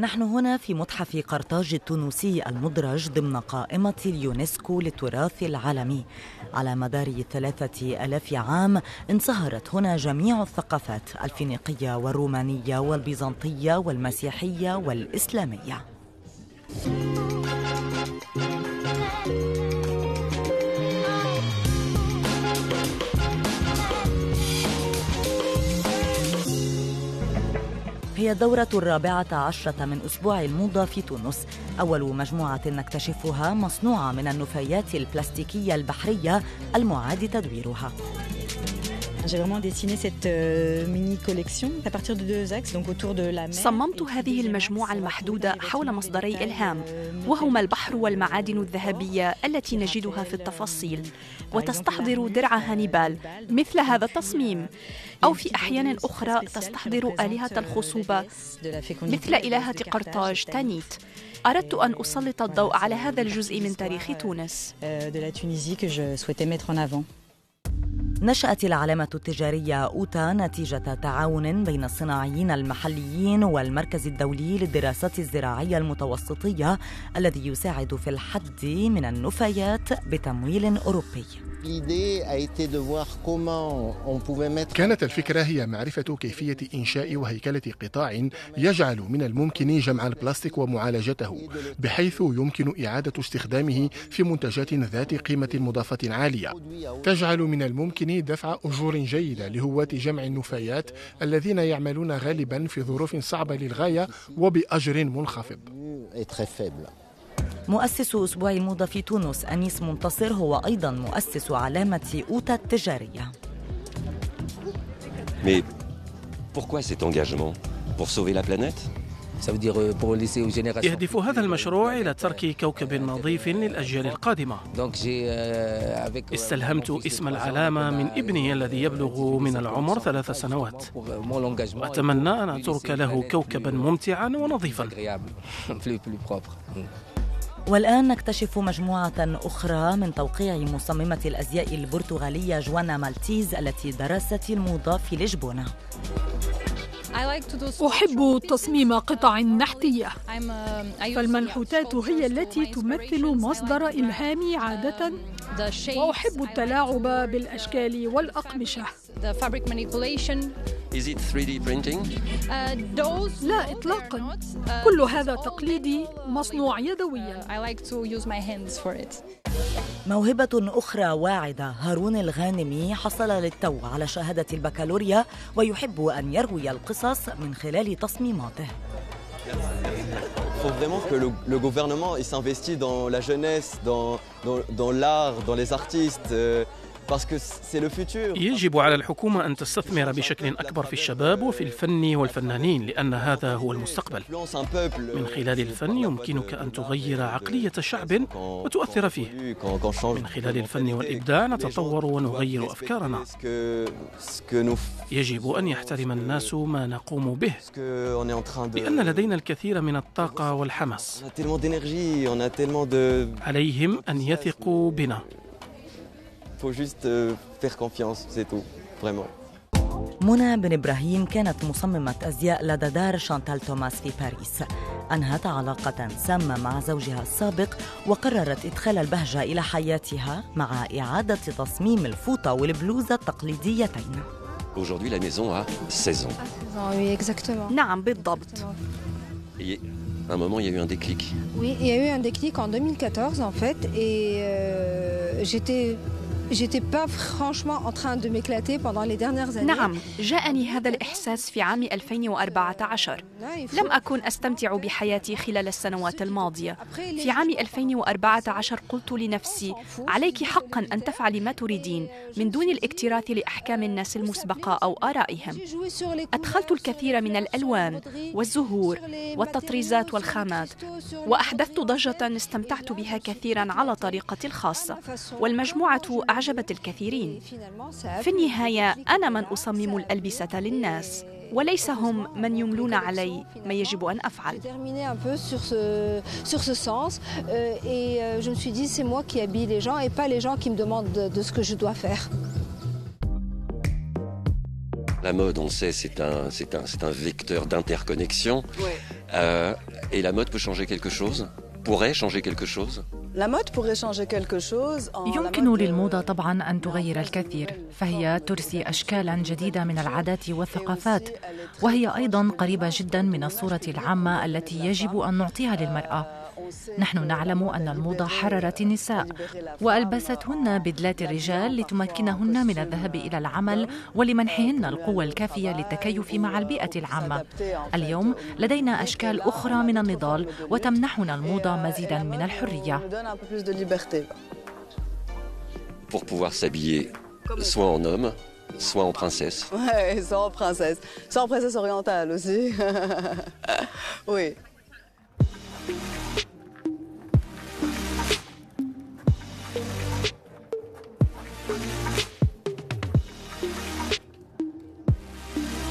نحن هنا في متحف قرطاج التونسي المدرج ضمن قائمة اليونسكو للتراث العالمي. على مدار ثلاثة ألاف عام انصهرت هنا جميع الثقافات الفينيقية والرومانية والبيزنطية والمسيحية والإسلامية. هي الدورة الرابعة عشرة من أسبوع الموضة في تونس. أول مجموعة نكتشفها مصنوعة من النفايات البلاستيكية البحرية المعاد تدويرها. J'ai vraiment dessiné cette euh, mini collection à partir de deux axes, donc autour de la mer. صممت هذه المجموعة المحدودة حول مصدري إلهام وهما البحر والمعادن الذهبية التي نجدها في التفاصيل وتستحضر درع هانيبال مثل هذا التصميم أو في أحيان أخرى تستحضر آلهة الخصوبة مثل إلهة قرطاج تانيت أردت أن أسلط الضوء على هذا الجزء من تاريخ تونس نشأت العلامة التجارية أوتا نتيجة تعاون بين الصناعيين المحليين والمركز الدولي للدراسات الزراعية المتوسطية الذي يساعد في الحد من النفايات بتمويل أوروبي. كانت الفكرة هي معرفة كيفية إنشاء وهيكلة قطاع يجعل من الممكن جمع البلاستيك ومعالجته بحيث يمكن إعادة استخدامه في منتجات ذات قيمة مضافة عالية. تجعل من الممكن دفع أجور جيدة لهواة جمع النفايات الذين يعملون غالبا في ظروف صعبة للغاية وبأجر منخفض. مؤسس أسبوع الموضة في تونس أنيس منتصر هو أيضا مؤسس علامة أوتا التجارية. Mais pourquoi cet engagement? Pour sauver la planète? يهدف هذا المشروع إلى ترك كوكب نظيف للأجيال القادمة. استلهمت اسم العلامة من ابني الذي يبلغ من العمر ثلاث سنوات. وأتمنى أن أترك له كوكبا ممتعا ونظيفا. والآن نكتشف مجموعة أخرى من توقيع مصممة الأزياء البرتغالية جوانا مالتيز التي درست الموضة في لشبونة. أحب تصميم قطع نحتية. فالمنحوتات هي التي تمثل مصدر إلهامي عادة. وأحب التلاعب بالأشكال والأقمشة. Is it 3D printing? لا إطلاقا كل هذا تقليدي مصنوع يدويا موهبة أخرى واعدة هارون الغانمي حصل للتو على شهادة البكالوريا ويحب أن يروي القصص من خلال تصميماته Il faut vraiment que le, le gouvernement s'investisse dans la jeunesse, dans, dans, dans l'art, dans les artistes. Euh, يجب على الحكومة أن تستثمر بشكل أكبر في الشباب وفي الفن والفنانين لأن هذا هو المستقبل. من خلال الفن يمكنك أن تغير عقلية شعب وتؤثر فيه. من خلال الفن والإبداع نتطور ونغير أفكارنا. يجب أن يحترم الناس ما نقوم به لأن لدينا الكثير من الطاقة والحماس. عليهم أن يثقوا بنا. faut juste euh, faire confiance, c'est tout, vraiment. منى بن ابراهيم كانت مصممة ازياء لدى دار شانتال توماس في باريس. انهت علاقة سامة مع زوجها السابق وقررت ادخال البهجة الى حياتها مع اعادة تصميم الفوطة والبلوزة التقليديتين. Aujourd'hui, la maison a 16 ans. Ah, oui, exactement. نعم بالضبط. Et à un moment, il y a eu un déclic. Oui, il y a eu un déclic en 2014 en fait, et euh, j'étais نعم، جاءني هذا الإحساس في عام 2014. لم أكن أستمتع بحياتي خلال السنوات الماضية. في عام 2014 قلت لنفسي: عليك حقا أن تفعلي ما تريدين من دون الاكتراث لأحكام الناس المسبقة أو آرائهم. أدخلت الكثير من الألوان والزهور والتطريزات والخامات، وأحدثت ضجة استمتعت بها كثيرا على طريقتي الخاصة. والمجموعة أعجبت الكثيرين في النهاية أنا من أصمم الألبسة للناس وليس هم من يملون علي ما يجب أن أفعل sur ce sens et je me suis dit c'est moi qui habille les gens et pas les gens qui me demandent de ce que je dois faire La mode, on sait, c'est un, c'est un, c'est un vecteur d'interconnexion. Euh, et la mode peut changer quelque chose Pourrait changer quelque chose يمكن للموضة طبعا أن تغير الكثير فهي ترسي أشكالا جديدة من العادات والثقافات وهي أيضا قريبة جدا من الصورة العامة التي يجب أن نعطيها للمرأة. نحن نعلم أن الموضة حررت النساء وألبستهن بدلات الرجال لتمكنهن من الذهاب إلى العمل ولمنحهن القوة الكافية للتكيف مع البيئة العامة اليوم لدينا أشكال أخرى من النضال وتمنحنا الموضة مزيدا من الحرية Pour pouvoir s'habiller soit en homme, soit en princesse. Ouais, soit en princesse. Soit en princesse orientale aussi. oui.